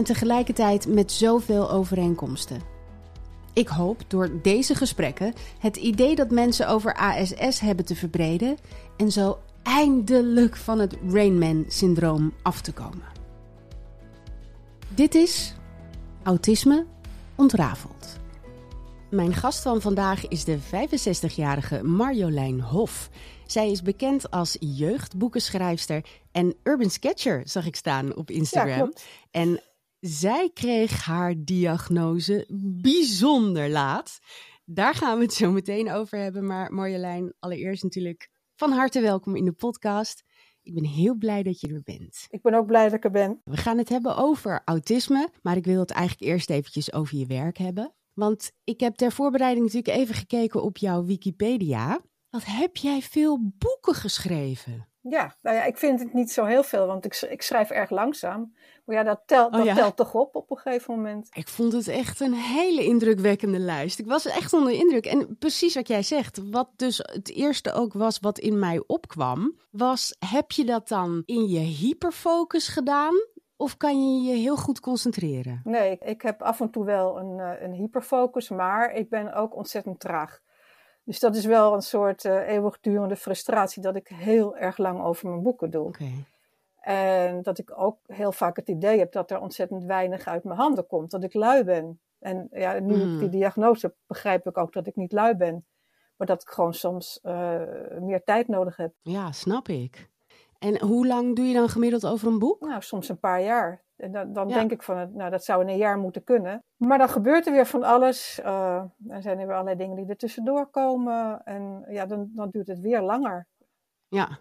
en tegelijkertijd met zoveel overeenkomsten. Ik hoop door deze gesprekken het idee dat mensen over ASS hebben te verbreden en zo eindelijk van het Rainman-syndroom af te komen. Dit is Autisme ontrafeld. Mijn gast van vandaag is de 65-jarige Marjolein Hof. Zij is bekend als jeugdboekenschrijfster en urban sketcher, zag ik staan op Instagram. en zij kreeg haar diagnose bijzonder laat. Daar gaan we het zo meteen over hebben. Maar Marjolein, allereerst natuurlijk van harte welkom in de podcast. Ik ben heel blij dat je er bent. Ik ben ook blij dat ik er ben. We gaan het hebben over autisme, maar ik wil het eigenlijk eerst eventjes over je werk hebben. Want ik heb ter voorbereiding natuurlijk even gekeken op jouw Wikipedia. Wat heb jij veel boeken geschreven? Ja, nou ja, ik vind het niet zo heel veel, want ik, ik schrijf erg langzaam. Maar ja, dat, telt, dat oh telt toch op op een gegeven moment. Ik vond het echt een hele indrukwekkende lijst. Ik was echt onder indruk. En precies wat jij zegt, wat dus het eerste ook was wat in mij opkwam, was: heb je dat dan in je hyperfocus gedaan? Of kan je je heel goed concentreren? Nee, ik heb af en toe wel een, eh, een hyperfocus, maar ik ben ook ontzettend traag. Dus dat is wel een soort uh, eeuwigdurende frustratie dat ik heel erg lang over mijn boeken doe. Okay. En dat ik ook heel vaak het idee heb dat er ontzettend weinig uit mijn handen komt, dat ik lui ben. En ja, nu ik die hmm. diagnose heb, begrijp ik ook dat ik niet lui ben, maar dat ik gewoon soms uh, meer tijd nodig heb. Ja, snap ik. En hoe lang doe je dan gemiddeld over een boek? Nou, soms een paar jaar. En dan, dan denk ik van, nou, dat zou in een jaar moeten kunnen. Maar dan gebeurt er weer van alles. Uh, er zijn er weer allerlei dingen die er tussendoor komen. En ja, dan, dan duurt het weer langer. Ja.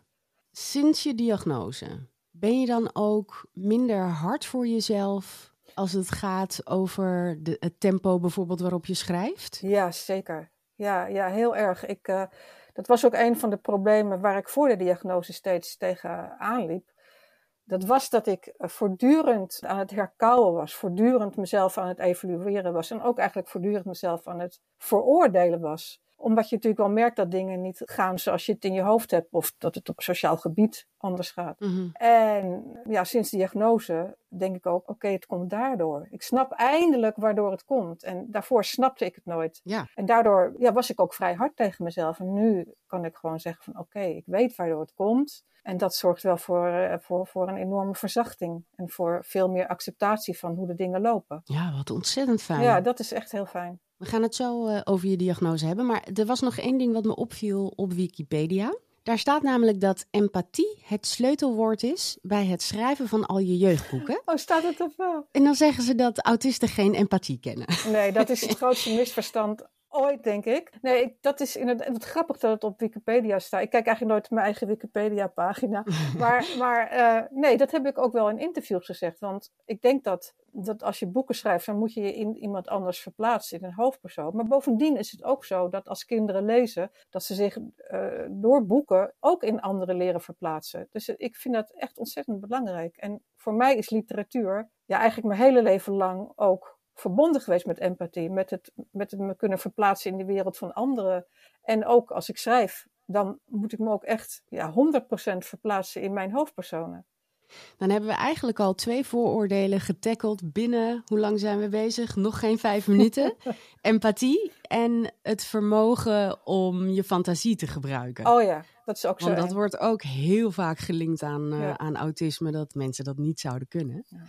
Sinds je diagnose, ben je dan ook minder hard voor jezelf als het gaat over de, het tempo bijvoorbeeld waarop je schrijft? Ja, zeker. Ja, ja heel erg. Ik, uh, dat was ook een van de problemen waar ik voor de diagnose steeds tegenaan liep. Dat was dat ik eh, voortdurend aan het herkauwen was, voortdurend mezelf aan het evalueren was en ook eigenlijk voortdurend mezelf aan het veroordelen was omdat je natuurlijk wel merkt dat dingen niet gaan zoals je het in je hoofd hebt. Of dat het op sociaal gebied anders gaat. Mhm. En ja, sinds de diagnose denk ik ook, oké, het komt daardoor. Ik snap eindelijk waardoor het komt. En daarvoor snapte ik het nooit. Ja. En daardoor ja, was ik ook vrij hard tegen mezelf. En nu kan ik gewoon zeggen van, oké, ik weet waardoor het komt. En dat zorgt wel voor, eh, voor, voor een enorme verzachting. En voor veel meer acceptatie van hoe de dingen lopen. Ja, wat ontzettend fijn. Ja, dat is echt heel fijn. We gaan het zo uh, over je diagnose hebben. Maar er was nog één ding wat me opviel op Wikipedia. Daar staat namelijk dat empathie het sleutelwoord is bij het schrijven van al je jeugdboeken. Oh, staat het toch wel? En dan zeggen ze dat autisten geen empathie kennen. Nee, dat is het grootste misverstand ooit, denk ik. Nee, dat is inderdaad het grappig dat het op Wikipedia staat. Ik kijk eigenlijk nooit mijn eigen Wikipedia-pagina. Maar, maar uh, nee, dat heb ik ook wel in interviews gezegd. Want ik denk dat, dat als je boeken schrijft, dan moet je je in iemand anders verplaatsen, in een hoofdpersoon. Maar bovendien is het ook zo dat als kinderen lezen, dat ze zich uh, door boeken ook in anderen leren verplaatsen. Dus ik vind dat echt ontzettend belangrijk. En voor mij is literatuur ja, eigenlijk mijn hele leven lang ook verbonden geweest met empathie, met het, met het me kunnen verplaatsen in de wereld van anderen. En ook als ik schrijf, dan moet ik me ook echt ja, 100% verplaatsen in mijn hoofdpersonen. Dan hebben we eigenlijk al twee vooroordelen getackeld binnen, hoe lang zijn we bezig? Nog geen vijf minuten. Empathie en het vermogen om je fantasie te gebruiken. Oh ja, dat is ook zo. Want dat wordt ook heel vaak gelinkt aan, uh, aan autisme, dat mensen dat niet zouden kunnen. Ja.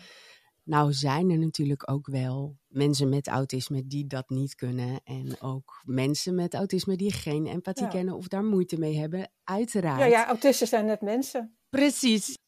Nou zijn er natuurlijk ook wel mensen met autisme die dat niet kunnen. En ook mensen met autisme die geen empathie Ja. kennen of daar moeite mee hebben. Uiteraard. Ja, ja, autisten zijn net mensen. Precies.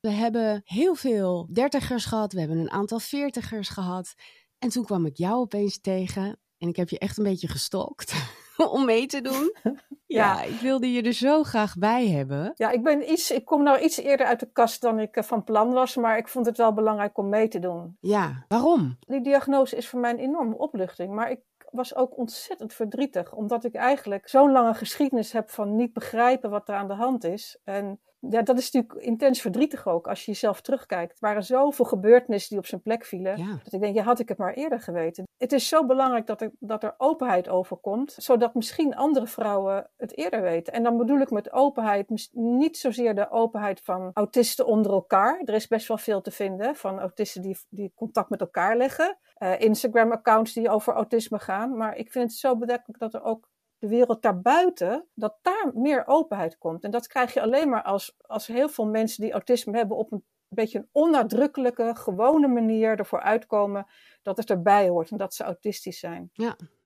We hebben heel veel dertigers gehad. We hebben een aantal veertigers gehad. En toen kwam ik jou opeens tegen. En ik heb je echt een beetje gestalkt om mee te doen. Ja, Ja. ik wilde je er zo graag bij hebben. Ja, ik, ben iets, ik kom nou iets eerder uit de kast dan ik eh, van plan was, maar ik vond het wel belangrijk om mee te doen. Ja, waarom? Die diagnose is voor mij een enorme opluchting, maar ik was ook ontzettend verdrietig, omdat ik eigenlijk zo'n lange geschiedenis heb van niet begrijpen wat er aan de hand is. En ja, dat is natuurlijk intens verdrietig ook als je jezelf terugkijkt. Er waren zoveel gebeurtenissen die op zijn plek vielen. Ja. Dat ik denk, ja, had ik het maar eerder geweten. Het is zo belangrijk dat er, dat er openheid over komt, zodat misschien andere vrouwen het eerder weten. En dan bedoel ik met openheid niet zozeer de openheid van autisten onder elkaar. Er is best wel veel te vinden van autisten die, die contact met elkaar leggen. Eh, Instagram-accounts die over autisme gaan. Maar ik vind het zo bedenkelijk dat er ook de wereld daarbuiten, dat daar meer openheid komt. En dat krijg je alleen maar als, als heel veel mensen die autisme hebben op een beetje een onnadrukkelijke, gewone manier ervoor uitkomen dat het erbij hoort en dat ze autistisch zijn.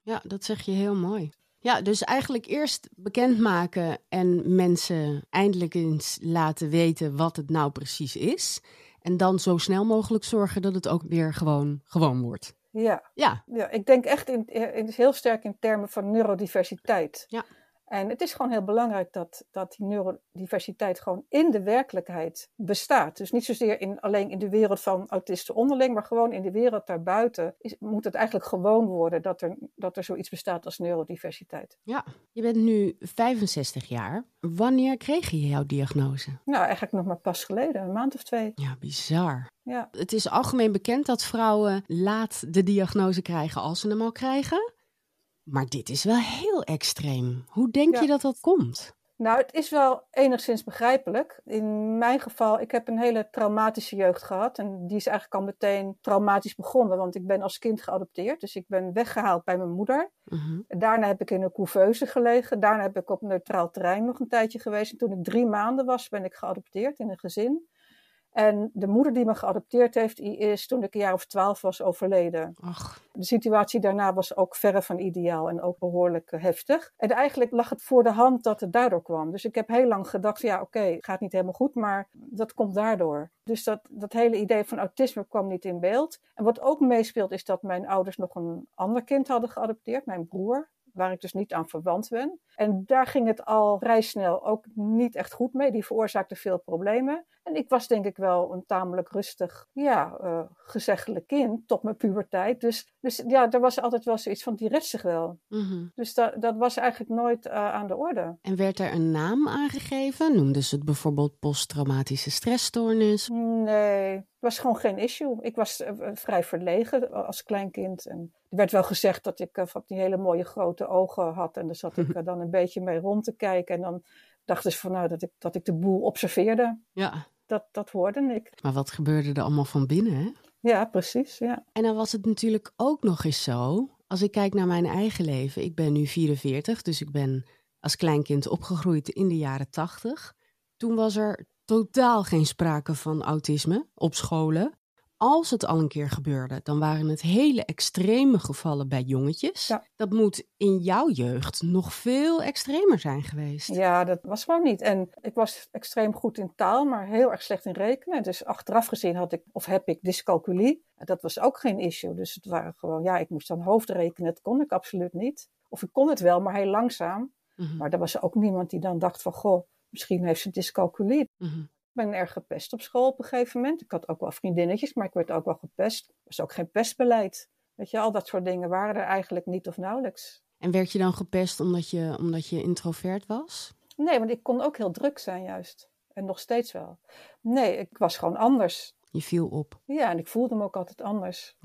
Ja, dat zeg je heel mooi. Ja, dus eigenlijk eerst bekendmaken en mensen eindelijk eens laten weten wat het nou precies is. En dan zo snel mogelijk zorgen dat het ook weer gewoon gewoon wordt. Ja, Ja, ja ik denk echt in, in, heel sterk in termen van neurodiversiteit. Ja. En het is gewoon heel belangrijk dat, dat die neurodiversiteit gewoon in de werkelijkheid bestaat. Dus niet zozeer in, alleen in de wereld van autisten onderling, maar gewoon in de wereld daarbuiten is, moet het eigenlijk gewoon worden dat er, dat er zoiets bestaat als neurodiversiteit. je bent nu 65 jaar. Wanneer kreeg je jouw diagnose? Nou, eigenlijk nog maar pas geleden, een maand of twee. Ja, bizar. Ja. Het is algemeen bekend dat vrouwen laat de diagnose krijgen als ze hem al krijgen. Maar dit is wel heel extreem. Hoe denk Ja. je dat dat komt? Nou, het is wel enigszins begrijpelijk. In mijn geval, ik heb een hele traumatische jeugd gehad. En die is eigenlijk al meteen traumatisch begonnen. Want ik ben als kind geadopteerd. Dus ik ben weggehaald bij mijn moeder. Mhm. Daarna heb ik in een couveuse gelegen. Daarna heb ik op neutraal terrein nog een tijdje geweest. En toen ik drie maanden was, ben ik geadopteerd in een gezin. En de moeder die me geadopteerd heeft, die is toen ik een jaar of twaalf was overleden. Ach, De situatie daarna was ook verre van ideaal en ook behoorlijk eh, heftig. En eigenlijk lag het voor de hand dat het daardoor kwam. Dus ik heb heel lang gedacht, ja oké, gaat niet helemaal goed, maar dat komt daardoor. Dus dat, dat hele idee van autisme kwam niet in beeld. En wat ook meespeelt is dat mijn ouders nog een ander kind hadden geadopteerd, mijn broer. Waar ik dus niet aan verwant ben. En daar ging het al vrij snel ook niet echt goed mee. Die veroorzaakte veel problemen. En ik was denk ik wel een tamelijk rustig, ja, eh gezeggelijk kind tot mijn puberteit. Dus, dus ja, er was altijd wel zoiets van, die redt zich wel. mhm. Dus dat, dat was eigenlijk nooit eh, aan de orde. En werd er een naam aangegeven? Noemden ze het bijvoorbeeld posttraumatische stressstoornis? Nee, was gewoon geen issue. Ik was eh, vrij verlegen als kleinkind. En er werd wel gezegd dat ik eh, van die hele mooie grote ogen had. En daar zat ik eh, dan een beetje mee rond te kijken. En dan dachten ze van nou dat ik, dat ik de boel observeerde. Ja. Dat, dat hoorde ik. Maar wat gebeurde er allemaal van binnen, hè? Ja, precies. Ja. En dan was het natuurlijk ook nog eens zo, als ik kijk naar mijn eigen leven, ik ben nu 44, dus ik ben als kleinkind opgegroeid in de jaren 80. Toen was er totaal geen sprake van autisme op scholen. Als het al een keer gebeurde, dan waren het hele extreme gevallen bij jongetjes. Ja. Dat moet in jouw jeugd nog veel extremer zijn geweest. ja, dat was gewoon niet. En ik was extreem goed in taal, maar heel erg slecht in rekenen. Dus achteraf gezien had ik, of heb ik dyscalculie. Dat was ook geen issue. Dus het waren gewoon, ja, ik moest dan hoofdrekenen. Dat kon ik absoluut niet. Of ik kon het wel, maar heel langzaam. Mhm, Maar er was ook niemand die dan dacht van, goh, misschien heeft ze dyscalculie. mhm. Ik ben erg gepest op school op een gegeven moment. Ik had ook wel vriendinnetjes, maar ik werd ook wel gepest. Er was ook geen pestbeleid. Weet je, al dat soort dingen waren er eigenlijk niet of nauwelijks. En werd je dan gepest omdat je, omdat je introvert was? Nee, want ik kon ook heel druk zijn juist. En nog steeds wel. Nee, ik was gewoon anders. Je viel op. Ja, en ik voelde me ook altijd anders.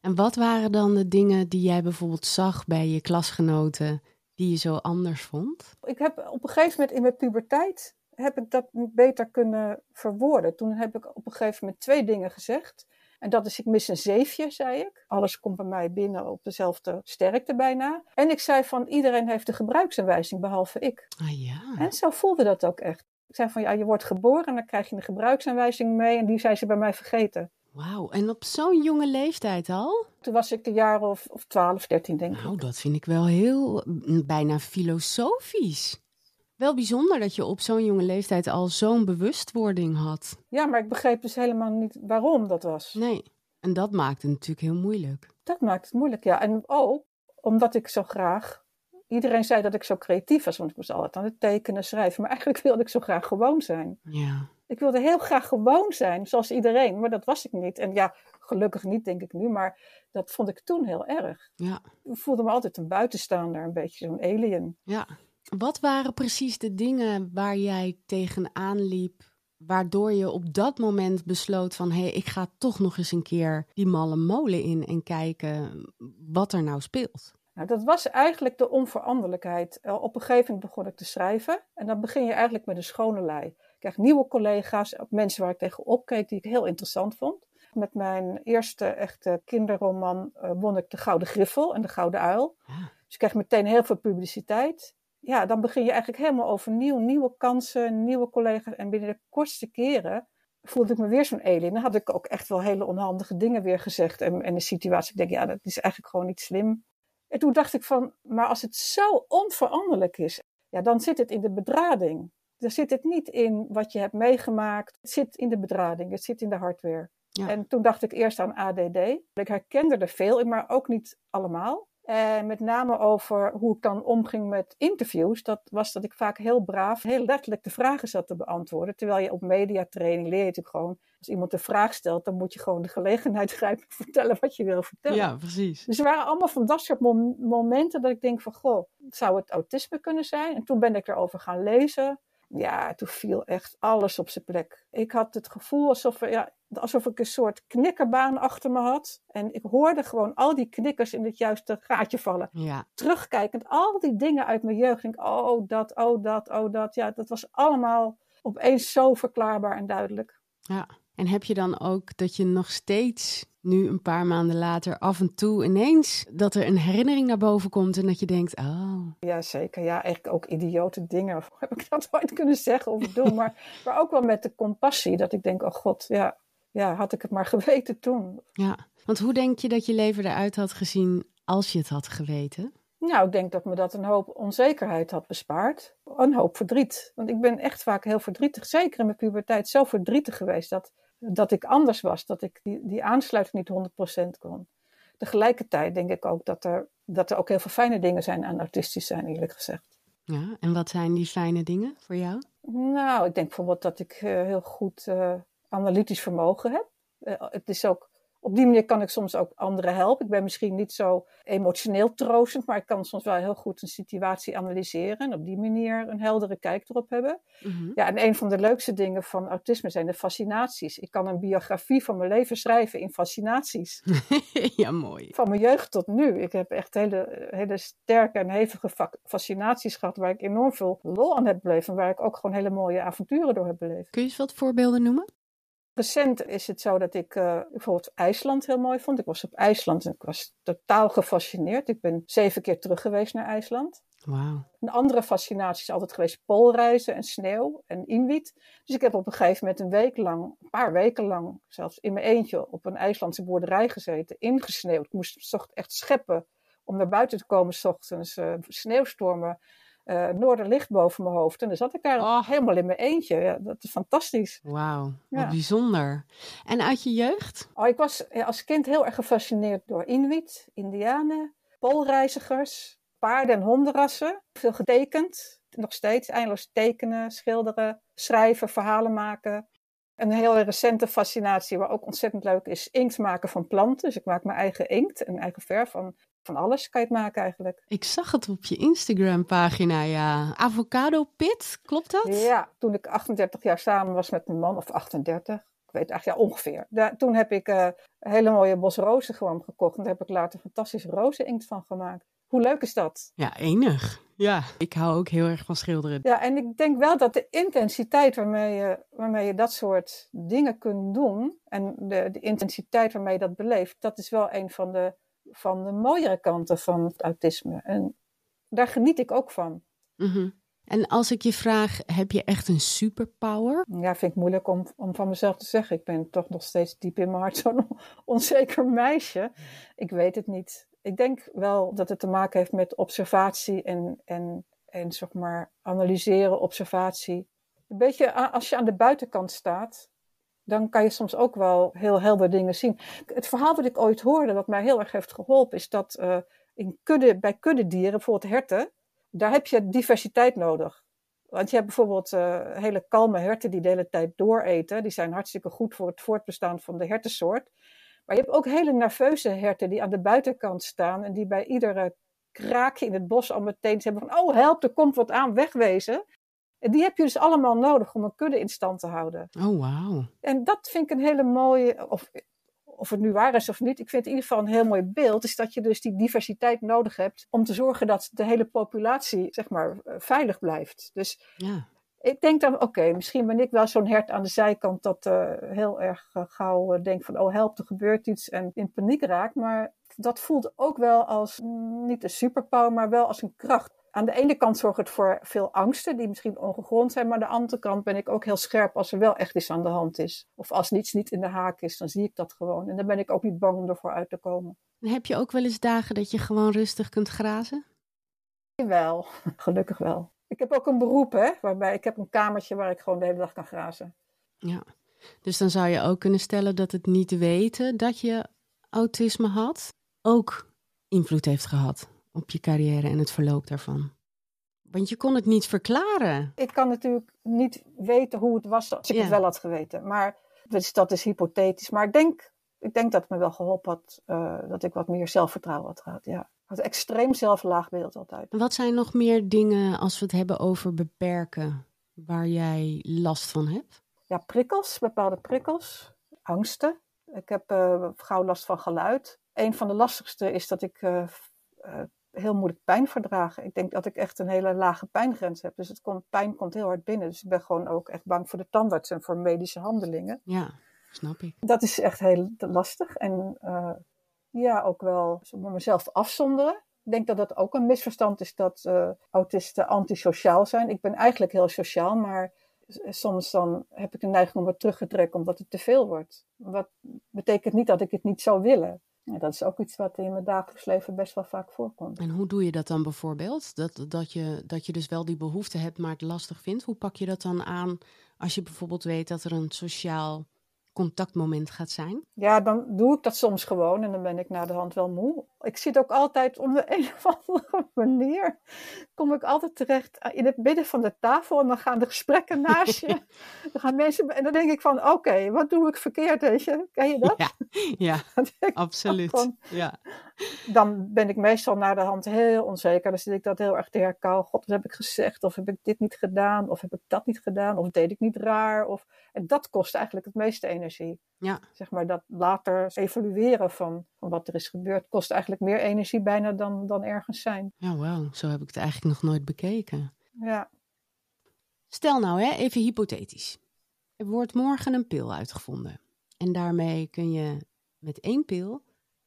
En wat waren dan de dingen die jij bijvoorbeeld zag bij je klasgenoten die je zo anders vond? Ik heb op een gegeven moment in mijn puberteit heb ik dat beter kunnen verwoorden. Toen heb ik op een gegeven moment twee dingen gezegd. En dat is, ik mis een zeefje, zei ik. Alles komt bij mij binnen op dezelfde sterkte bijna. En ik zei van, iedereen heeft de gebruiksaanwijzing, behalve ik. Ah ja. En zo voelde dat ook echt. Ik zei van, ja, je wordt geboren en dan krijg je een gebruiksaanwijzing mee. En die zijn ze bij mij vergeten. Wauw, en op zo'n jonge leeftijd al? Toen was ik een jaar of, of 12, 13 denk ik. Nou, dat vind ik wel heel mm, bijna filosofisch. Wel bijzonder dat je op zo'n jonge leeftijd al zo'n bewustwording had. Ja, maar ik begreep dus helemaal niet waarom dat was. Nee, en dat maakt het natuurlijk heel moeilijk. Dat maakt het moeilijk, ja. En ook omdat ik zo graag. Iedereen zei dat ik zo creatief was, want ik was altijd aan het tekenen, schrijven. Maar eigenlijk wilde ik zo graag gewoon zijn. Ja. Ik wilde heel graag gewoon zijn, zoals iedereen, maar dat was ik niet. En ja, gelukkig niet, denk ik nu, maar dat vond ik toen heel erg. Ja. Ik voelde me altijd een buitenstaander, een beetje zo'n alien. Ja. Wat waren precies de dingen waar jij tegenaan liep, waardoor je op dat moment besloot van hé, hey, ik ga toch nog eens een keer die malle molen in en kijken wat er nou speelt? Nou, dat was eigenlijk de onveranderlijkheid. Eh, op een gegeven moment begon ik te schrijven en dan begin je eigenlijk met een schone lei. Ik kreeg nieuwe collega's, mensen waar ik tegen opkeek die ik heel interessant vond. Met mijn eerste echte kinderroman uh, won ik de Gouden Griffel en de Gouden Uil. Ja. Dus ik kreeg meteen heel veel publiciteit ja, dan begin je eigenlijk helemaal overnieuw. Nieuwe kansen, nieuwe collega's. En binnen de kortste keren voelde ik me weer zo'n alien. Dan had ik ook echt wel hele onhandige dingen weer gezegd. En, en de situatie, ik denk, ja, dat is eigenlijk gewoon niet slim. En toen dacht ik van, maar als het zo onveranderlijk is, ja, dan zit het in de bedrading. Dan zit het niet in wat je hebt meegemaakt. Het zit in de bedrading, het zit in de hardware. Ja. En toen dacht ik eerst aan ADD. Ik herkende er veel in, maar ook niet allemaal. En met name over hoe ik dan omging met interviews. Dat was dat ik vaak heel braaf, heel letterlijk de vragen zat te beantwoorden. Terwijl je op mediatraining leer je natuurlijk gewoon. Als iemand een vraag stelt, dan moet je gewoon de gelegenheid grijpen en vertellen wat je wil vertellen. Ja, precies. Dus er waren allemaal van dat soort mom momenten dat ik denk van, goh, zou het autisme kunnen zijn? En toen ben ik erover gaan lezen. Ja, toen viel echt alles op zijn plek. Ik had het gevoel alsof, ja, alsof ik een soort knikkerbaan achter me had. En ik hoorde gewoon al die knikkers in het juiste gaatje vallen. Ja. Terugkijkend, al die dingen uit mijn jeugd. Denk, oh dat, oh dat, oh dat. Ja, dat was allemaal opeens zo verklaarbaar en duidelijk. Ja. En heb je dan ook dat je nog steeds, nu een paar maanden later, af en toe ineens dat er een herinnering naar boven komt en dat je denkt, oh. Ja, zeker. Ja, eigenlijk ook idiote dingen. Of heb ik dat ooit kunnen zeggen of doen? maar, maar ook wel met de compassie, dat ik denk, oh god, ja, ja, had ik het maar geweten toen. Ja, want hoe denk je dat je leven eruit had gezien als je het had geweten? Nou, ik denk dat me dat een hoop onzekerheid had bespaard. Een hoop verdriet. Want ik ben echt vaak heel verdrietig, zeker in mijn puberteit, zo verdrietig geweest dat, dat ik anders was. Dat ik die, die aansluiting niet 100% kon. Tegelijkertijd denk ik ook dat er, dat er ook heel veel fijne dingen zijn aan autistisch zijn, eerlijk gezegd. Ja, en wat zijn die fijne dingen voor jou? Nou, ik denk bijvoorbeeld dat ik uh, heel goed uh, analytisch vermogen heb. Uh, het is ook op die manier kan ik soms ook anderen helpen. Ik ben misschien niet zo emotioneel troostend, maar ik kan soms wel heel goed een situatie analyseren en op die manier een heldere kijk erop hebben. Mhm. Mm -hmm. Ja, en een van de leukste dingen van autisme zijn de fascinaties. Ik kan een biografie van mijn leven schrijven in fascinaties. ja, mooi. Van mijn jeugd tot nu. Ik heb echt hele, hele sterke en hevige fascinaties gehad waar ik enorm veel lol aan heb beleefd en waar ik ook gewoon hele mooie avonturen door heb beleefd. Kun je eens wat voorbeelden noemen? Recent is het zo dat ik uh, bijvoorbeeld IJsland heel mooi vond. Ik was op IJsland en ik was totaal gefascineerd. Ik ben zeven keer terug geweest naar IJsland. Wow. Een andere fascinatie is altijd geweest poolreizen en sneeuw en inuit. Dus ik heb op een gegeven moment een week lang, een paar weken lang, zelfs in mijn eentje op een IJslandse boerderij gezeten, ingesneeuwd. Ik moest echt scheppen om naar buiten te komen s ochtends, uh, sneeuwstormen uh, noorderlicht boven mijn hoofd. En dan zat ik daar oh. helemaal in mijn eentje. Ja, dat is fantastisch. Wauw, wat bijzonder. En uit je jeugd? Oh, ik was ja, als kind heel erg gefascineerd door Inuit, Indianen, poolreizigers, paarden- en hondenrassen. Veel getekend, nog steeds eindeloos tekenen, schilderen, schrijven, verhalen maken. Een heel recente fascinatie, waar ook ontzettend leuk is, inkt maken van planten. Dus ik maak mijn eigen inkt en eigen verf van, van alles kan je het maken eigenlijk. Ik zag het op je Instagram-pagina, ja. Avocado pit, klopt dat? Ja, toen ik 38 jaar samen was met mijn man, of 38, ik weet eigenlijk ja, ongeveer. Daar, toen heb ik uh, een hele mooie bos rozen gewoon gekocht. En daar heb ik later fantastische rozeninkt van gemaakt. Hoe leuk is dat? Ja, enig. Ja, ik hou ook heel erg van schilderen. Ja, en ik denk wel dat de intensiteit waarmee je, waarmee je dat soort dingen kunt doen... en de, de intensiteit waarmee je dat beleeft... dat is wel een van de, van de mooiere kanten van het autisme. En daar geniet ik ook van. Mm -hmm. En als ik je vraag, heb je echt een superpower? Ja, vind ik moeilijk om, om van mezelf te zeggen. Ik ben toch nog steeds diep in mijn hart zo'n onzeker meisje. Ik weet het niet. Ik denk wel dat het te maken heeft met observatie en, en, en zeg maar analyseren, observatie. Een beetje als je aan de buitenkant staat, dan kan je soms ook wel heel helder dingen zien. Het verhaal dat ik ooit hoorde, wat mij heel erg heeft geholpen, is dat uh, in kudde, bij kuddedieren, bijvoorbeeld herten, daar heb je diversiteit nodig. Want je hebt bijvoorbeeld uh, hele kalme herten die de hele tijd dooreten. Die zijn hartstikke goed voor het voortbestaan van de hertensoort. Maar je hebt ook hele nerveuze herten die aan de buitenkant staan en die bij iedere kraakje in het bos al meteen hebben van, oh help, er komt wat aan, wegwezen. En die heb je dus allemaal nodig om een kudde in stand te houden. Oh, wauw. En dat vind ik een hele mooie, of, of het nu waar is of niet, ik vind in ieder geval een heel mooi beeld, is dat je dus die diversiteit nodig hebt om te zorgen dat de hele populatie, zeg maar, eh, veilig blijft. Dus ja. ik denk dan, oké, misschien ben ik wel zo'n hert aan de zijkant dat uh, heel erg uh, gauw uh, denkt van, oh help, er gebeurt iets en in paniek raakt. Maar dat voelt ook wel als, mm, niet een superpower, maar wel als een kracht aan de ene kant zorgt het voor veel angsten die misschien ongegrond zijn, maar aan de andere kant ben ik ook heel scherp als er wel echt iets aan de hand is. Of als niets niet in de haak is, dan zie ik dat gewoon. En dan ben ik ook niet bang om ervoor uit te komen. Heb je ook wel eens dagen dat je gewoon rustig kunt grazen? Wel, gelukkig wel. Ik heb ook een beroep, hè, waarbij ik heb een kamertje waar ik gewoon de hele dag kan grazen. Ja, dus dan zou je ook kunnen stellen dat het niet weten dat je autisme had ook invloed heeft gehad op je carrière en het verloop daarvan? Want je kon het niet verklaren. Ik kan natuurlijk niet weten hoe het was als ik het wel had geweten. Maar dus dat is hypothetisch. Maar ik denk, ik denk dat het me wel geholpen had uh, dat ik wat meer zelfvertrouwen had gehad. Ja. Ik had extreem zelflaagbeeld altijd. Wat zijn nog meer dingen als we het hebben over beperken waar jij last van hebt? Ja, prikkels, bepaalde prikkels, angsten. Ik heb uh, gauw last van geluid. Een van de lastigste is dat ik uh, heel moeilijk pijn verdragen. Ik denk dat ik echt een hele lage pijngrens heb. Dus het komt, pijn komt heel hard binnen. Dus ik ben gewoon ook echt bang voor de tandarts en voor medische handelingen. Ja, snap ik. Dat is echt heel lastig. En uh, ja, ook wel mezelf afzonderen. Ik denk dat dat ook een misverstand is dat uh, autisten antisociaal zijn. Ik ben eigenlijk heel sociaal, maar soms dan heb ik de neiging om wat terug te trekken omdat het te veel wordt. Wat betekent niet dat ik het niet zou willen. Ja, dat is ook iets wat in mijn dagelijks leven best wel vaak voorkomt. En hoe doe je dat dan bijvoorbeeld? Dat, dat, je, dat je dus wel die behoefte hebt, maar het lastig vindt. Hoe pak je dat dan aan als je bijvoorbeeld weet dat er een sociaal contactmoment gaat zijn? Ja, dan doe ik dat soms gewoon en dan ben ik na de hand wel moe. Ik zit ook altijd om de een of andere manier, kom ik altijd terecht in het midden van de tafel en dan gaan de gesprekken naast je. dan gaan mensen, en dan denk ik van, oké, wat doe ik verkeerd, weet je? Ken je dat? Ja, ja absoluut. ja. Dan ben ik meestal na de hand heel onzeker. Dan zit ik dat heel erg te herkauwen. God, wat heb ik gezegd? Of heb ik dit niet gedaan? Of heb ik dat niet gedaan? Of deed ik niet raar? Of... En dat kost eigenlijk het meeste energie. Ja. Zeg maar dat later evalueren van, van wat er is gebeurd, kost eigenlijk meer energie bijna dan, dan ergens zijn. Ja, wauw. Zo heb ik het eigenlijk nog nooit bekeken. Ja. Stel nou, hè, even hypothetisch. Er wordt morgen een pil uitgevonden. En daarmee kun je met één pil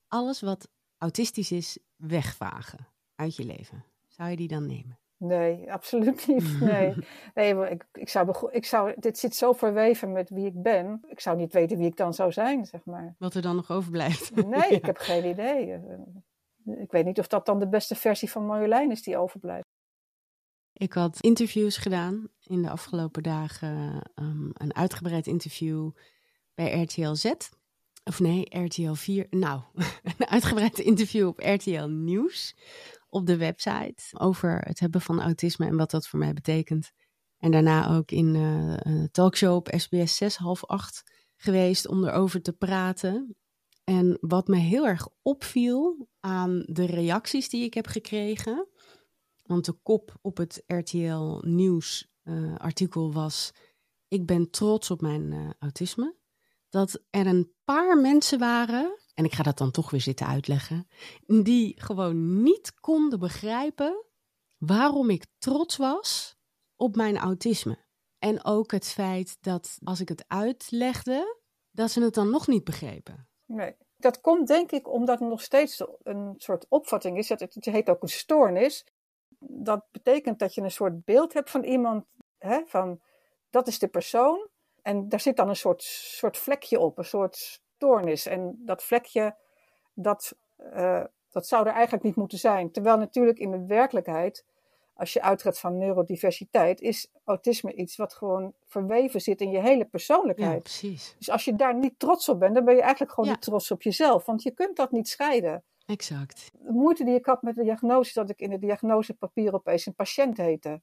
alles wat autistisch is wegvagen uit je leven. Zou je die dan nemen? Nee, absoluut niet. Nee, nee ik, ik, zou, ik zou, dit zit zo verweven met wie ik ben. Ik zou niet weten wie ik dan zou zijn, zeg maar. Wat er dan nog overblijft. Nee, ik heb geen idee. Ik weet niet of dat dan de beste versie van Marjolein is die overblijft. Ik had interviews gedaan in de afgelopen dagen. Um, een uitgebreid interview bij RTL Z. Of nee, RTL 4. Nou, een uitgebreid interview op RTL Nieuws op de website over het hebben van autisme en wat dat voor mij betekent. En daarna ook in uh, een talkshow op SBS 6, half 8 geweest om erover te praten. En wat me heel erg opviel aan de reacties die ik heb gekregen. Want de kop op het RTL Nieuws uh, artikel was: Ik ben trots op mijn uh, autisme. Dat er een paar mensen waren en ik ga dat dan toch weer zitten uitleggen, die gewoon niet konden begrijpen waarom ik trots was op mijn autisme. En ook het feit dat als ik het uitlegde, dat ze het dan nog niet begrepen. Nee, dat komt denk ik omdat er nog steeds een soort opvatting is. Het, het heet ook een stoornis. Dat betekent dat je een soort beeld hebt van iemand, hè, van dat is de persoon. En daar zit dan een soort, soort vlekje op, een soort stoornis. En dat vlekje, dat, uh, dat zou er eigenlijk niet moeten zijn. Terwijl natuurlijk in de werkelijkheid, als je uitgaat van neurodiversiteit, is autisme iets wat gewoon verweven zit in je hele persoonlijkheid. Ja, precies. Dus als je daar niet trots op bent, dan ben je eigenlijk gewoon niet trots op jezelf. Want je kunt dat niet scheiden. Exact. De moeite die ik had met de diagnose, dat ik in het diagnosepapier opeens een patiënt heette.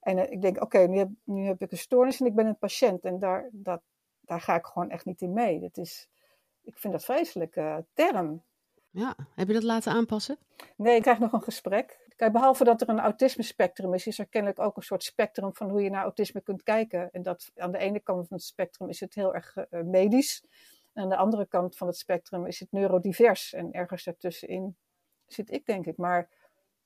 En uh, ik denk, oké, nu, heb, nu heb ik een stoornis en ik ben een patiënt. En daar, dat, daar ga ik gewoon echt niet in mee. Dat is, ik vind dat vreselijke uh, term. Ja, heb je dat laten aanpassen? Nee, ik krijg nog een gesprek. Kijk, behalve dat er een autisme-spectrum is, is er kennelijk ook een soort spectrum van hoe je naar autisme kunt kijken. En dat aan de ene kant van het spectrum is het heel erg uh, medisch. En aan de andere kant van het spectrum is het neurodivers. En ergens daartussenin zit ik, denk ik. Maar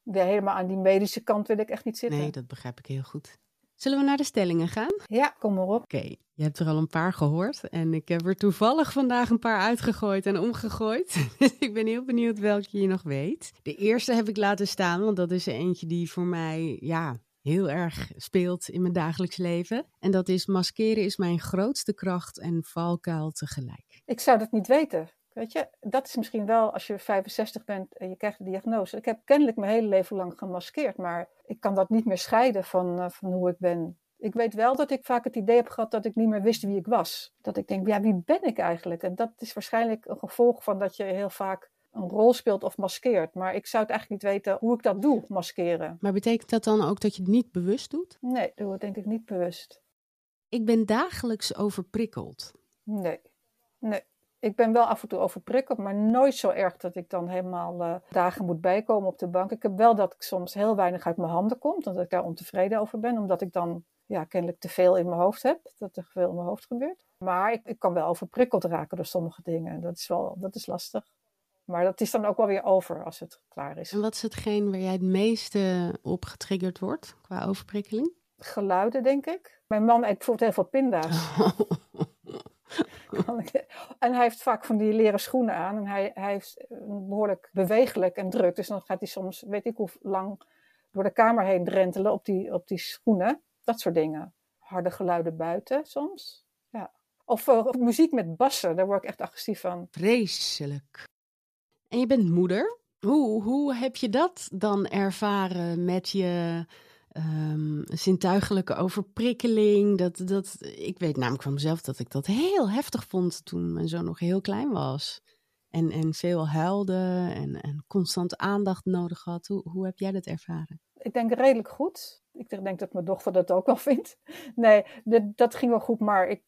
ja, helemaal aan die medische kant wil ik echt niet zitten. Nee, dat begrijp ik heel goed. Zullen we naar de stellingen gaan? Ja, kom maar op. Oké, je hebt er al een paar gehoord. En ik heb er toevallig vandaag een paar uitgegooid en omgegooid. Dus ik ben heel benieuwd welke je nog weet. De eerste heb ik laten staan, want dat is eentje die voor mij, ja, heel erg speelt in mijn dagelijks leven. En dat is maskeren is mijn grootste kracht en valkuil tegelijk. Ik zou dat niet weten. Weet je, dat is misschien wel als je 65 bent en je krijgt de diagnose. Ik heb kennelijk mijn hele leven lang gemaskeerd, maar ik kan dat niet meer scheiden van, uh, van hoe ik ben. Ik weet wel dat ik vaak het idee heb gehad dat ik niet meer wist wie ik was. Dat ik denk, ja, wie ben ik eigenlijk? En dat is waarschijnlijk een gevolg van dat je heel vaak een rol speelt of maskeert. Maar ik zou het eigenlijk niet weten hoe ik dat doe, maskeren. Maar betekent dat dan ook dat je het niet bewust doet? Nee, doe ik denk ik niet bewust. Ik ben dagelijks overprikkeld. Nee, nee. Ik ben wel af en toe overprikkeld, maar nooit zo erg dat ik dan helemaal uh, dagen moet bijkomen op de bank. Ik heb wel dat ik soms heel weinig uit mijn handen komt, dat ik daar ontevreden over ben, omdat ik dan ja, kennelijk te veel in mijn hoofd heb, dat er veel in mijn hoofd gebeurt. Maar ik, ik kan wel overprikkeld raken door sommige dingen. Dat is wel dat is lastig. Maar dat is dan ook wel weer over als het klaar is. En wat is hetgeen waar jij het meeste op getriggerd wordt qua overprikkeling? Geluiden, denk ik. Mijn man eet bijvoorbeeld heel veel pinda's. en hij heeft vaak van die leren schoenen aan. En hij, hij is behoorlijk bewegelijk en druk. Dus dan gaat hij soms, weet ik hoe lang, door de kamer heen drentelen op die, op die schoenen. Dat soort dingen. Harde geluiden buiten soms. Ja. Of uh, muziek met bassen, daar word ik echt agressief van. Vreselijk. En je bent moeder. Hoe, hoe heb je dat dan ervaren met je um, zintuigelijke overprikkeling? Dat, dat, ik weet namelijk van mezelf dat ik dat heel heftig vond toen mijn zoon nog heel klein was. En, en veel huilde en, en constant aandacht nodig had. Hoe, hoe heb jij dat ervaren? Ik denk redelijk goed. Ik denk dat mijn dochter dat ook wel vindt. Nee, dat ging wel goed, maar ik,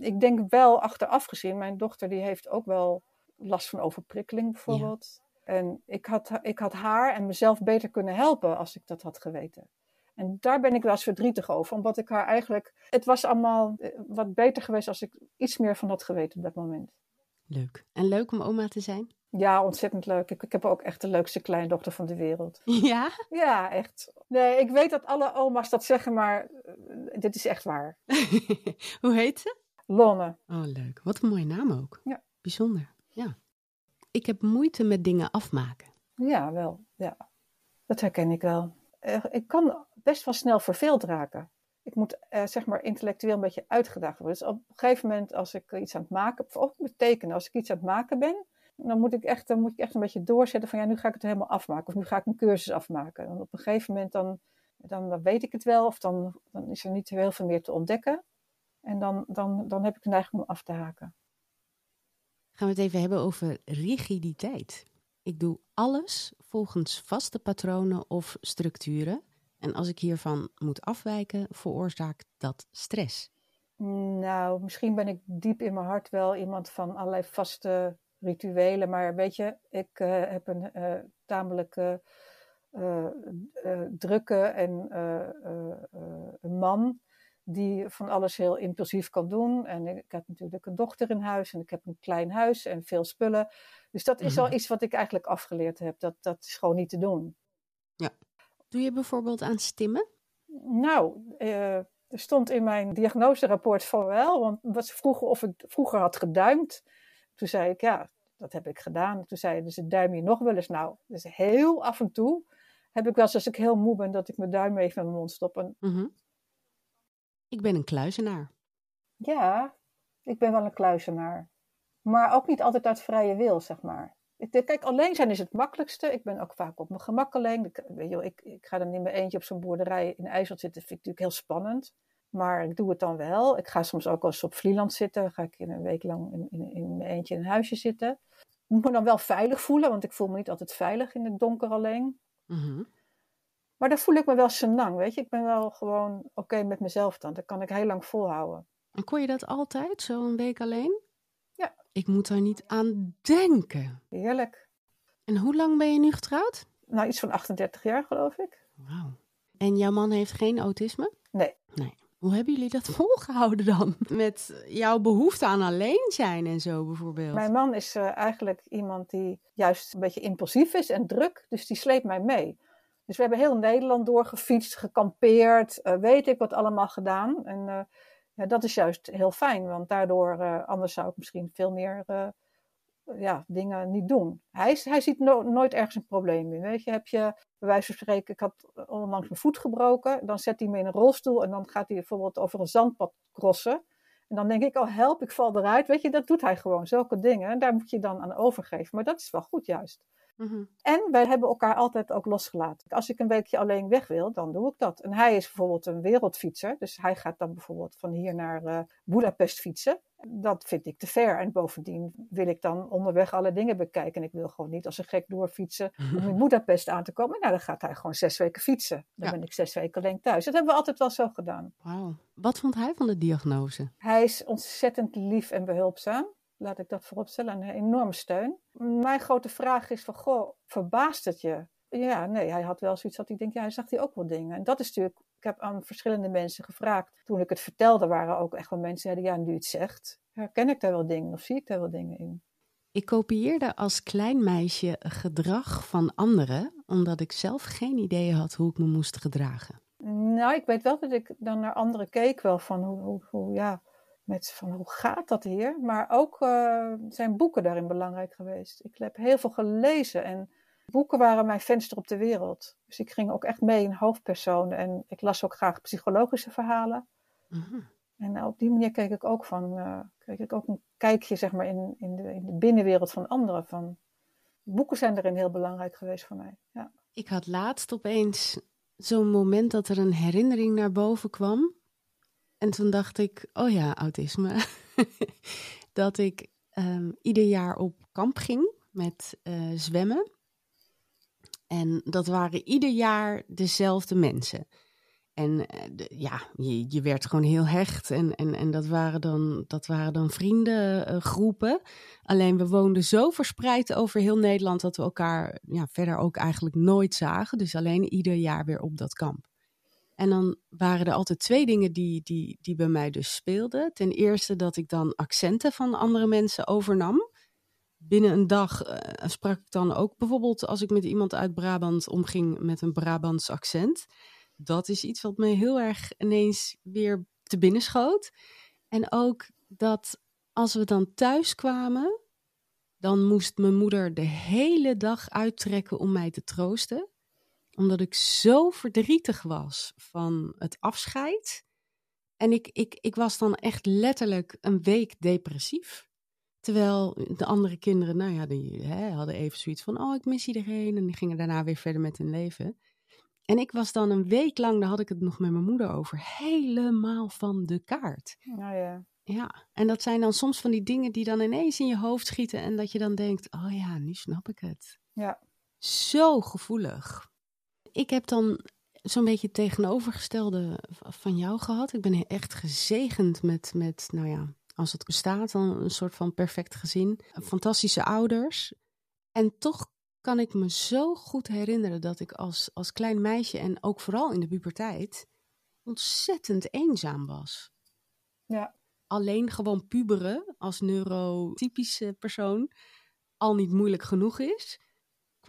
ik denk wel achteraf gezien, mijn dochter die heeft ook wel last van overprikkeling bijvoorbeeld. En ik had, ik had haar en mezelf beter kunnen helpen als ik dat had geweten. En daar ben ik wel eens verdrietig over, omdat ik haar eigenlijk. Het was allemaal eh, wat beter geweest als ik iets meer van had geweten op dat moment. Leuk. En leuk om oma te zijn? Ja, ontzettend leuk. Ik, ik heb ook echt de leukste kleindochter van de wereld. Ja? Ja, echt. Nee, ik weet dat alle oma's dat zeggen, maar uh, dit is echt waar. Hoe heet ze? Lonne. Oh, leuk. Wat een mooie naam ook. Ja. Bijzonder. Ja. Ik heb moeite met dingen afmaken. Ja, wel. Ja. Dat herken ik wel. Uh, ik kan best wel snel verveeld raken. Ik moet uh, zeg maar intellectueel een beetje uitgedaagd worden. Dus op een gegeven moment als ik iets aan het maken, of ook betekenen, als ik iets aan het maken ben, dan moet ik echt, dan moet ik echt een beetje doorzetten van ja, nu ga ik het helemaal afmaken. Of nu ga ik een cursus afmaken. En op een gegeven moment dan, dan, dan weet ik het wel, of dan, dan is er niet heel veel meer te ontdekken. En dan, dan, dan heb ik de neiging om af te haken. Gaan we het even hebben over rigiditeit. Ik doe alles volgens vaste patronen of structuren. En als ik hiervan moet afwijken, veroorzaakt dat stress. Nou, misschien ben ik diep in mijn hart wel iemand van allerlei vaste rituelen. Maar weet je, ik uh, heb een uh, tamelijk uh, drukke en een man die van alles heel impulsief kan doen. En ik heb natuurlijk een dochter in huis en ik heb een klein huis en veel spullen. Dus dat is mm al iets wat ik eigenlijk afgeleerd heb. Dat, dat is gewoon niet te doen. Ja. Doe je bijvoorbeeld aan stimmen? Nou, uh, er stond in mijn diagnoserapport van wel, want wat ze vroegen of ik vroeger had geduimd. Toen zei ik, ja, dat heb ik gedaan. Toen zeiden ze, duim je nog wel eens? Nou, dus heel af en toe. heb ik wel eens als ik heel moe ben dat ik mijn duim even in mijn mond stop. En... Mhm. Ik ben een kluizenaar. Ja, ik ben wel een kluizenaar. Maar ook niet altijd uit vrije wil, zeg maar. Kijk, alleen zijn is het makkelijkste. Ik ben ook vaak op mijn gemak alleen. Ik, weet je, ik, ik ga dan in mijn eentje op zo'n boerderij in IJsland zitten. vind ik natuurlijk heel spannend. Maar ik doe het dan wel. Ik ga soms ook als op Vlieland zitten. Dan ga ik in een week lang in, in, in mijn eentje in een huisje zitten. Ik moet me dan wel veilig voelen, want ik voel me niet altijd veilig in het donker alleen. Mhm. Maar dan voel ik me wel senang, weet je. Ik ben wel gewoon oké met mezelf dan. Dat kan ik heel lang volhouden. En kon je dat altijd, zo een week alleen? Ik moet daar niet aan denken. Heerlijk. En hoe lang ben je nu getrouwd? Nou, iets van 38 jaar geloof ik. Wauw. En jouw man heeft geen autisme? Nee. Nee. Hoe hebben jullie dat volgehouden dan? Met jouw behoefte aan alleen zijn en zo bijvoorbeeld. Mijn man is uh, eigenlijk iemand die juist een beetje impulsief is en druk. Dus die sleept mij mee. Dus we hebben heel Nederland doorgefietst, gekampeerd, uh, weet ik wat allemaal gedaan. En uh, ja, dat is juist heel fijn, want daardoor, anders zou ik misschien veel meer ja, dingen niet doen. Hij, hij ziet no nooit ergens een probleem in. Weet je, heb je bij wijze van spreken, ik had onlangs mijn voet gebroken, dan zet hij me in een rolstoel en dan gaat hij bijvoorbeeld over een zandpad crossen. En dan denk ik, oh help, ik val eruit. Weet je, dat doet hij gewoon, zulke dingen. En daar moet je dan aan overgeven. Maar dat is wel goed juist. -hmm. En wij hebben elkaar altijd ook losgelaten. Als ik een weekje alleen weg wil, dan doe ik dat. En hij is bijvoorbeeld een wereldfietser. Dus hij gaat dan bijvoorbeeld van hier naar uh, Budapest fietsen. Dat vind ik te ver. En bovendien wil ik dan onderweg alle dingen bekijken. En ik wil gewoon niet als een gek doorfietsen om in Budapest aan te komen. Nou, dan gaat hij gewoon zes weken fietsen. Dan Ja. ben ik zes weken alleen thuis. Dat hebben we altijd wel zo gedaan. Wauw. Wat vond hij van de diagnose? Hij is ontzettend lief en behulpzaam. Laat ik dat vooropstellen. Een enorme steun. Mijn grote vraag is van, goh, verbaast het je? Ja, nee, hij had wel zoiets dat hij denkt, ja, hij zag hij ook wel dingen. En dat is natuurlijk, ik heb aan verschillende mensen gevraagd. Toen ik het vertelde, waren ook echt wel mensen die zeiden, ja, nu het zegt, herken ik daar wel dingen of zie ik daar wel dingen in? Ik kopieerde als klein meisje gedrag van anderen, omdat ik zelf geen idee had hoe ik me moest gedragen. Nou, ik weet wel dat ik dan naar anderen keek wel van hoe, hoe, hoe ja, met van hoe gaat dat hier? Maar ook uh, zijn boeken daarin belangrijk geweest. Ik heb heel veel gelezen en boeken waren mijn venster op de wereld. Dus ik ging ook echt mee in hoofdpersonen en ik las ook graag psychologische verhalen. Mhm. En op die manier keek ik ook van, uh, kreeg ik ook een kijkje zeg maar in, in, de, in de binnenwereld van anderen. Van, boeken zijn erin heel belangrijk geweest voor mij. Ja. Ik had laatst opeens zo'n moment dat er een herinnering naar boven kwam. En toen dacht ik, oh ja, autisme. dat ik um, ieder jaar op kamp ging met uh, zwemmen. En dat waren ieder jaar dezelfde mensen. En de, ja, je, je, werd gewoon heel hecht. En, en, en dat, waren dan, dat waren dan vriendengroepen. Alleen we woonden zo verspreid over heel Nederland dat we elkaar ja, verder ook eigenlijk nooit zagen. Dus alleen ieder jaar weer op dat kamp. En dan waren er altijd twee dingen die, die, die bij mij dus speelden. Ten eerste dat ik dan accenten van andere mensen overnam. Binnen een dag uh, sprak ik dan ook bijvoorbeeld als ik met iemand uit Brabant omging met een Brabants accent. Dat is iets wat me heel erg ineens weer te binnen schoot. En ook dat als we dan thuis kwamen, dan moest mijn moeder de hele dag uittrekken om mij te troosten omdat ik zo verdrietig was van het afscheid. En ik, ik, ik was dan echt letterlijk een week depressief. Terwijl de andere kinderen, nou ja, die hè, hadden even zoiets van: oh, ik mis iedereen. En die gingen daarna weer verder met hun leven. En ik was dan een week lang, daar had ik het nog met mijn moeder over, helemaal van de kaart. Nou ja. Ja, en dat zijn dan soms van die dingen die dan ineens in je hoofd schieten. En dat je dan denkt: oh ja, nu snap ik het. Ja. Zo gevoelig ik heb dan zo'n beetje het tegenovergestelde van jou gehad. Ik ben echt gezegend met, met, nou ja, als het bestaat, dan een soort van perfect gezin. Fantastische ouders. En toch kan ik me zo goed herinneren dat ik als, als klein meisje en ook vooral in de puberteit ontzettend eenzaam was. Ja. Alleen gewoon puberen als neurotypische persoon al niet moeilijk genoeg is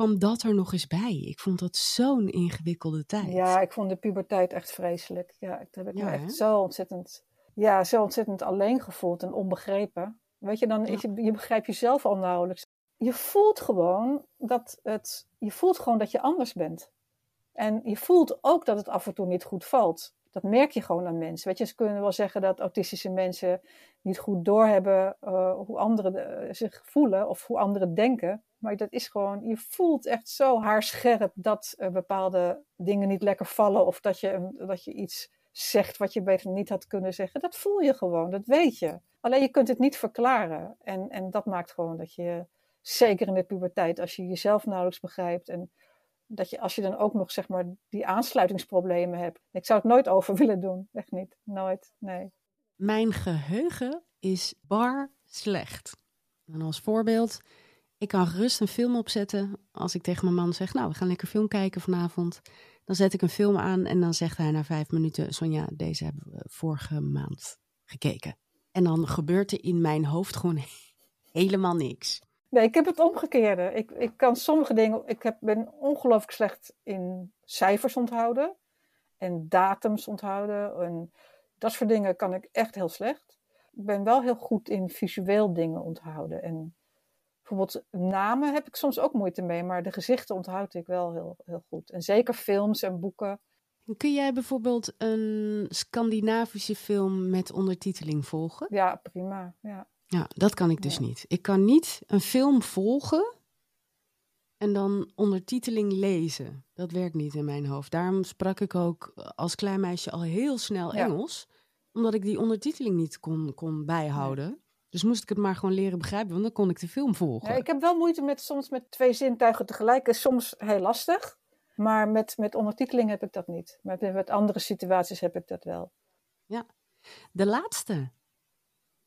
kwam dat er nog eens bij. Ik vond dat zo'n ingewikkelde tijd. Ja, ik vond de puberteit echt vreselijk. Ja, ik heb ik Ja, me hè? echt zo ontzettend, ja, zo ontzettend alleen gevoeld en onbegrepen. Weet je, dan is je, je begrijpt jezelf al nauwelijks. Je voelt gewoon dat het, je voelt gewoon dat je anders bent. En je voelt ook dat het af en toe niet goed valt. Dat merk je gewoon aan mensen. Weet je, ze kunnen wel zeggen dat autistische mensen niet goed doorhebben uh, hoe anderen uh, zich voelen of hoe anderen denken. Maar dat is gewoon, je voelt echt zo haarscherp dat uh, bepaalde dingen niet lekker vallen of dat je, dat je iets zegt wat je beter niet had kunnen zeggen. Dat voel je gewoon, dat weet je. Alleen je kunt het niet verklaren. En, en dat maakt gewoon dat je, zeker in de puberteit, als je jezelf nauwelijks begrijpt en dat je als je dan ook nog zeg maar die aansluitingsproblemen hebt. Ik zou het nooit over willen doen, echt niet, nooit, nee. Mijn geheugen is bar slecht. En als voorbeeld, ik kan gerust een film opzetten als ik tegen mijn man zeg, nou we gaan lekker film kijken vanavond. Dan zet ik een film aan en dan zegt hij na vijf minuten, Sonja, deze hebben we vorige maand gekeken. En dan gebeurt er in mijn hoofd gewoon helemaal niks. Nee, ik heb het omgekeerde. Ik, ik kan sommige dingen. Ik heb, ben ongelooflijk slecht in cijfers onthouden. En datums onthouden. En dat soort dingen kan ik echt heel slecht. Ik ben wel heel goed in visueel dingen onthouden. En bijvoorbeeld namen heb ik soms ook moeite mee. Maar de gezichten onthoud ik wel heel, heel goed. En zeker films en boeken. Kun jij bijvoorbeeld een Scandinavische film met ondertiteling volgen? Ja, prima. Ja. Ja, dat kan ik dus niet. Ik kan niet een film volgen en dan ondertiteling lezen. Dat werkt niet in mijn hoofd. Daarom sprak ik ook als klein meisje al heel snel Engels, omdat ik die ondertiteling niet kon, kon bijhouden. Dus moest ik het maar gewoon leren begrijpen, want dan kon ik de film volgen. Ja, ik heb wel moeite met soms met twee zintuigen tegelijk. is soms heel lastig. Maar met, met ondertiteling heb ik dat niet. Met, met andere situaties heb ik dat wel. Ja. De laatste.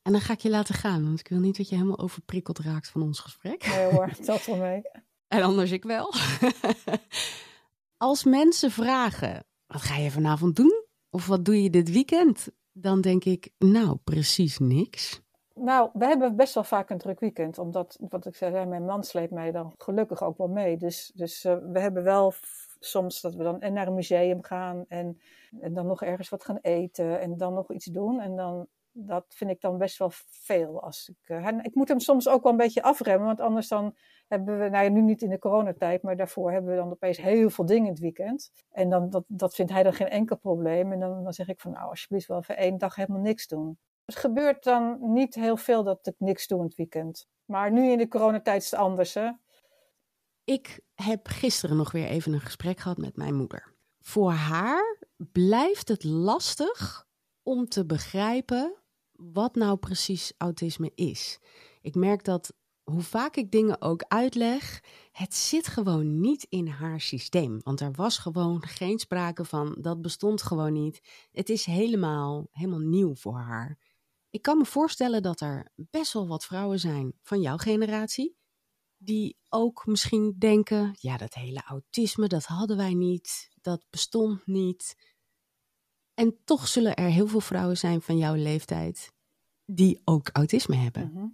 En dan ga ik je laten gaan, want ik wil niet dat je helemaal overprikkeld raakt van ons gesprek. Nee hoor, dat wel mee. En anders ik wel. Als mensen vragen, wat ga je vanavond doen? Of wat doe je dit weekend? Dan denk ik, nou, precies niks. Nou, we hebben best wel vaak een druk weekend. Omdat, wat ik zei, mijn man sleept mij dan gelukkig ook wel mee. Dus, dus uh, we hebben wel soms dat we dan en naar een museum gaan en, en dan nog ergens wat gaan eten en dan nog iets doen. En dan dat vind ik dan best wel veel. Als ik, uh, ik moet hem soms ook wel een beetje afremmen, want anders dan hebben we, nou ja, nu niet in de coronatijd, maar daarvoor hebben we dan opeens heel veel dingen in het weekend. En dan, dat, dat vindt hij dan geen enkel probleem. En dan, dan zeg ik van, nou, alsjeblieft wel voor één dag helemaal niks doen. Het gebeurt dan niet heel veel dat ik niks doe in het weekend. Maar nu in de coronatijd is het anders, hè. Ik heb gisteren nog weer even een gesprek gehad met mijn moeder. Voor haar blijft het lastig om te begrijpen wat nou precies autisme is. Ik merk dat hoe vaak ik dingen ook uitleg, het zit gewoon niet in haar systeem. Want er was gewoon geen sprake van, dat bestond gewoon niet. Het is helemaal, helemaal nieuw voor haar. Ik kan me voorstellen dat er best wel wat vrouwen zijn van jouw generatie, die ook misschien denken, ja, dat hele autisme, dat hadden wij niet, dat bestond niet. En toch zullen er heel veel vrouwen zijn van jouw leeftijd die ook autisme hebben. Mhm.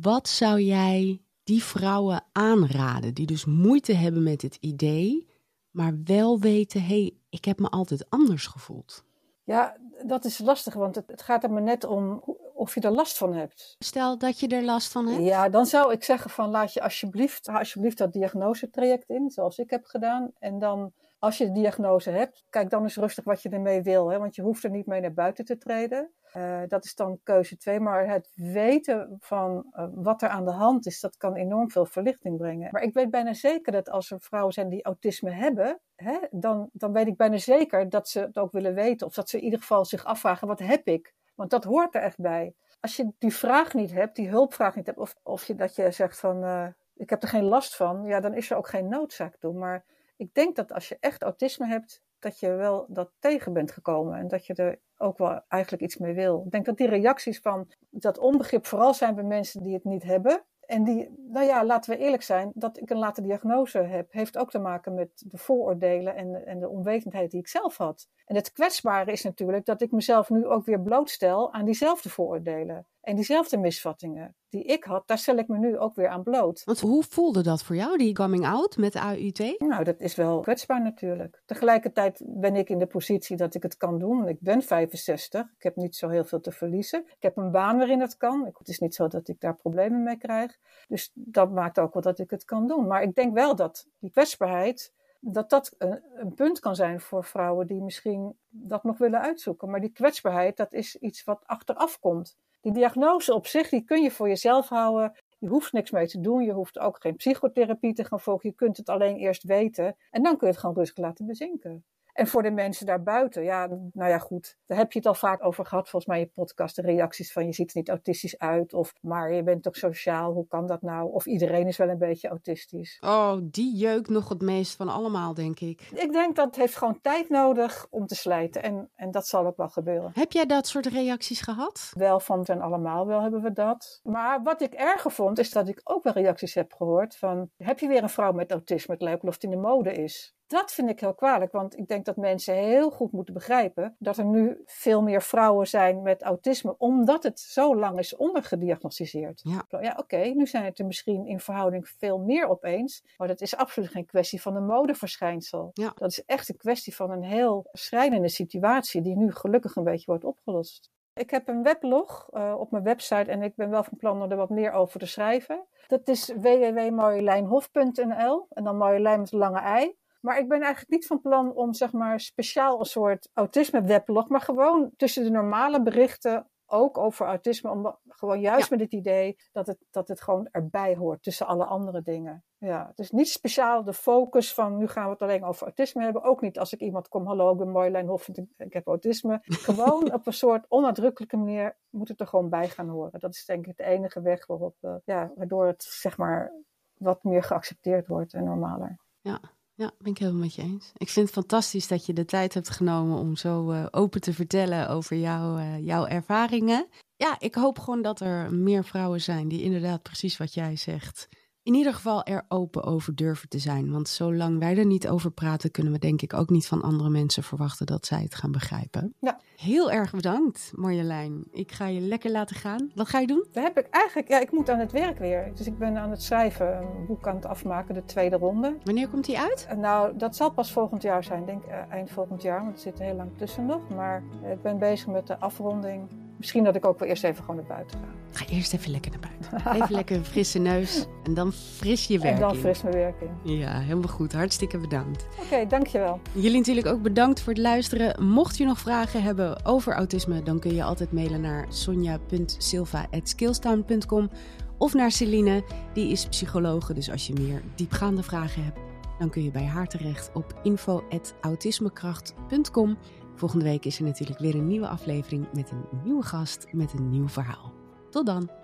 Wat zou jij die vrouwen aanraden, die dus moeite hebben met het idee, maar wel weten, hé, hey, ik heb me altijd anders gevoeld? Ja, dat is lastig, want het, het, gaat er maar net om of je er last van hebt. Stel dat je er last van hebt. Ja, dan zou ik zeggen van laat je alsjeblieft, alsjeblieft dat diagnosetraject in, zoals ik heb gedaan. En dan als je de diagnose hebt, kijk dan eens rustig wat je ermee wil. Hè? Want je hoeft er niet mee naar buiten te treden. Uh, dat is dan keuze twee. Maar het weten van uh, wat er aan de hand is, dat kan enorm veel verlichting brengen. Maar ik weet bijna zeker dat als er vrouwen zijn die autisme hebben, hè, dan, dan weet ik bijna zeker dat ze het ook willen weten. Of dat ze in ieder geval zich afvragen, wat heb ik? Want dat hoort er echt bij. Als je die vraag niet hebt, die hulpvraag niet hebt, of, of je, dat je zegt van, uh, ik heb er geen last van, ja, dan is er ook geen noodzaak toe. Maar ik denk dat als je echt autisme hebt, dat je wel dat tegen bent gekomen en dat je er ook wel eigenlijk iets mee wil. Ik denk dat die reacties van dat onbegrip vooral zijn bij mensen die het niet hebben. En die, nou ja, laten we eerlijk zijn, dat ik een late diagnose heb, heeft ook te maken met de vooroordelen en en de onwetendheid die ik zelf had. En het kwetsbare is natuurlijk dat ik mezelf nu ook weer blootstel aan diezelfde vooroordelen. En diezelfde misvattingen die ik had, daar stel ik me nu ook weer aan bloot. Want hoe voelde dat voor jou, die coming out met AUT? Nou, dat is wel kwetsbaar natuurlijk. Tegelijkertijd ben ik in de positie dat ik het kan doen. Ik ben 65, ik heb niet zo heel veel te verliezen. Ik heb een baan waarin het kan. Het is niet zo dat ik daar problemen mee krijg. Dus dat maakt ook wel dat ik het kan doen. Maar ik denk wel dat die kwetsbaarheid dat dat een, een, punt kan zijn voor vrouwen die misschien dat nog willen uitzoeken. Maar die kwetsbaarheid, dat is iets wat achteraf komt. Die diagnose op zich, die kun je voor jezelf houden. Je hoeft niks mee te doen. Je hoeft ook geen psychotherapie te gaan volgen. Je kunt het alleen eerst weten. En dan kun je het gewoon rustig laten bezinken. En voor de mensen daarbuiten, ja, nou ja, goed. Daar heb je het al vaak over gehad, volgens mij in je podcast. De reacties van je ziet er niet autistisch uit. Of maar je bent toch sociaal, hoe kan dat nou? Of iedereen is wel een beetje autistisch. Oh, die jeuk nog het meest van allemaal, denk ik. Ik denk dat het heeft gewoon tijd nodig om te slijten. En, en dat zal ook wel gebeuren. Heb jij dat soort reacties gehad? Wel van ten allemaal wel hebben we dat. Maar wat ik erger vond, is dat ik ook wel reacties heb gehoord van... Heb je weer een vrouw met autisme? Het lijkt wel of het in de mode is. Dat vind ik heel kwalijk, want ik denk dat mensen heel goed moeten begrijpen dat er nu veel meer vrouwen zijn met autisme, omdat het zo lang is ondergediagnosticeerd. Ja, ja oké, nu zijn het er misschien in verhouding veel meer opeens, maar dat is absoluut geen kwestie van een modeverschijnsel. Ja. Dat is echt een kwestie van een heel schrijnende situatie die nu gelukkig een beetje wordt opgelost. Ik heb een weblog uh, op mijn website en ik ben wel van plan om er wat meer over te schrijven. Dat is www.marjolijnhof.nl en dan Marjolein met een lange ei. Maar ik ben eigenlijk niet van plan om zeg maar speciaal een soort autisme-weblog, maar gewoon tussen de normale berichten ook over autisme, om gewoon juist met het idee dat het, dat het gewoon erbij hoort tussen alle andere dingen. Ja, is niet speciaal de focus van nu gaan we het alleen over autisme hebben. Ook niet als ik iemand kom, hallo, ik ben Marjolein Hof, ik, ik heb autisme. Gewoon op een soort onnadrukkelijke manier moet het er gewoon bij gaan horen. Dat is denk ik de enige weg waarop, uh, ja, waardoor het zeg maar wat meer geaccepteerd wordt en normaler. Ja, ja, ben ik helemaal met je eens. Ik vind het fantastisch dat je de tijd hebt genomen om zo uh, open te vertellen over jou, uh, jouw ervaringen. Ja, ik hoop gewoon dat er meer vrouwen zijn die inderdaad precies wat jij zegt in ieder geval er open over durven te zijn. Want zolang wij er niet over praten, kunnen we denk ik ook niet van andere mensen verwachten dat zij het gaan begrijpen. Ja. Heel erg bedankt, Marjolein. Ik ga je lekker laten gaan. Wat ga je doen? Dat heb ik eigenlijk, ja, ik moet aan het werk weer. Dus ik ben aan het schrijven, een boek aan het afmaken, de tweede ronde. Wanneer komt die uit? Nou, dat zal pas volgend jaar zijn, denk ik, uh, eind volgend jaar, want er zit er heel lang tussen nog. Maar ik ben bezig met de afronding Misschien dat ik ook wel eerst even gewoon naar buiten ga. Ga eerst even lekker naar buiten. Even lekker een frisse neus en dan fris je werk En dan fris mijn werk in. Ja, helemaal goed. Hartstikke bedankt. Oké, dankjewel. Jullie natuurlijk ook bedankt voor het luisteren. Mocht je nog vragen hebben over autisme, dan kun je altijd mailen naar sonja.silva.skillstown.com of naar Celine, die is psychologe. Dus als je meer diepgaande vragen hebt, dan kun je bij haar terecht op info.autismekracht.com. Volgende week is er natuurlijk weer een nieuwe aflevering met een nieuwe gast met een nieuw verhaal. Tot dan!